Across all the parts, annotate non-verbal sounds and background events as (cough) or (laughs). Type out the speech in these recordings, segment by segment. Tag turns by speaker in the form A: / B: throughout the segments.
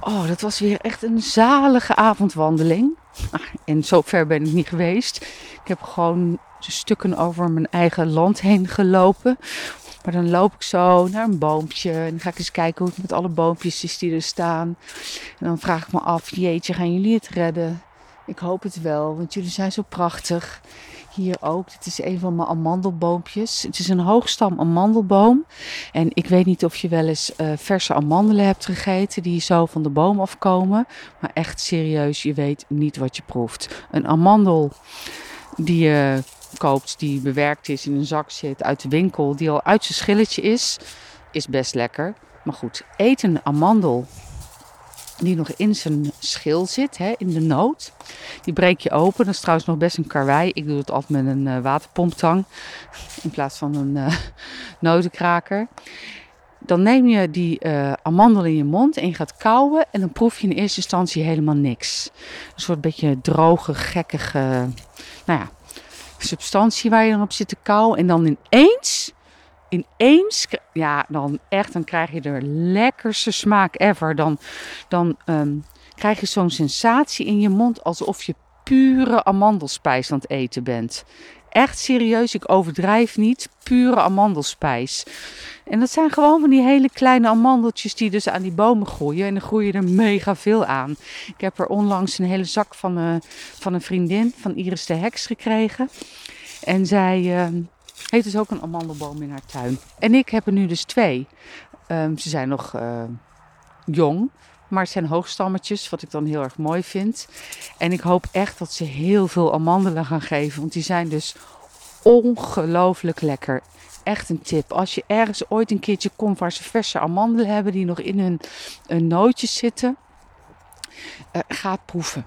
A: Oh, dat was weer echt een zalige avondwandeling. En zo ver ben ik niet geweest. Ik heb gewoon stukken over mijn eigen land heen gelopen. Maar dan loop ik zo naar een boompje. En dan ga ik eens kijken hoe het met alle boompjes is die er staan. En dan vraag ik me af, jeetje, gaan jullie het redden? Ik hoop het wel, want jullie zijn zo prachtig. Hier ook, dit is een van mijn amandelboompjes. Het is een hoogstam amandelboom. En ik weet niet of je wel eens eh, verse amandelen hebt gegeten die zo van de boom afkomen. Maar echt serieus, je weet niet wat je proeft. Een amandel die je koopt, die bewerkt is, in een zak zit uit de winkel, die al uit zijn schilletje is, is best lekker. Maar goed, eet een amandel die nog in zijn schil zit, hè, in de noot. Die breek je open. Dat is trouwens nog best een karwei. Ik doe het altijd met een eh, waterpomptang (laughs) in plaats van een eh (laughs) notenkraker. Dan neem je die eh, amandel in je mond en je gaat kauwen. En dan proef je in eerste instantie helemaal niks. Een soort beetje droge, gekkige, nou ja, substantie waar je dan op zit te kauwen. En dan ineens, ineens, ja, dan echt, dan krijg je de lekkerste smaak ever. Dan, dan ehm, krijg je zo'n sensatie in je mond alsof je pure amandelspijs aan het eten bent. Echt serieus, ik overdrijf niet. Pure amandelspijs. En dat zijn gewoon van die hele kleine amandeltjes die dus aan die bomen groeien. En dan groeien er mega veel aan. Ik heb er onlangs een hele zak van, eh, van een vriendin, van Iris de Heks, gekregen. En zij eh, heeft dus ook een amandelboom in haar tuin. En ik heb er nu dus twee. Ehm, ze zijn nog eh, jong, maar het zijn hoogstammetjes, wat ik dan heel erg mooi vind. En ik hoop echt dat ze heel veel amandelen gaan geven, want die zijn dus ongelooflijk lekker. Echt een tip. Als je ergens ooit een keertje komt waar ze verse amandelen hebben die nog in hun, hun nootjes zitten, eh, uh, ga proeven.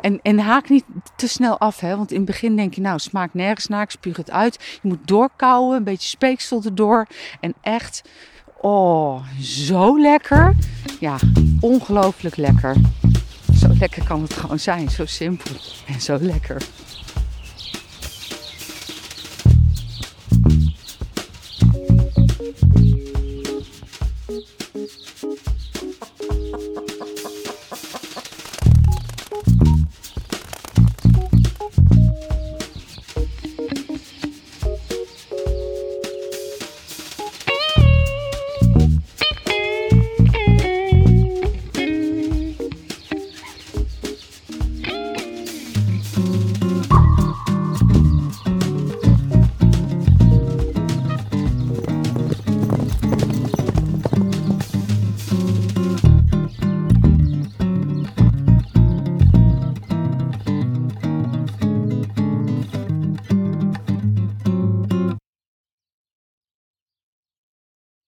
A: En, en, haak niet te snel af, hè? want in het begin denk je, nou, smaakt nergens naar, ik spuug het uit. Je moet doorkouwen, een beetje speeksel erdoor. En echt, oh, zo lekker. Ja, ongelooflijk lekker. Zo lekker kan het gewoon zijn, zo simpel en zo lekker.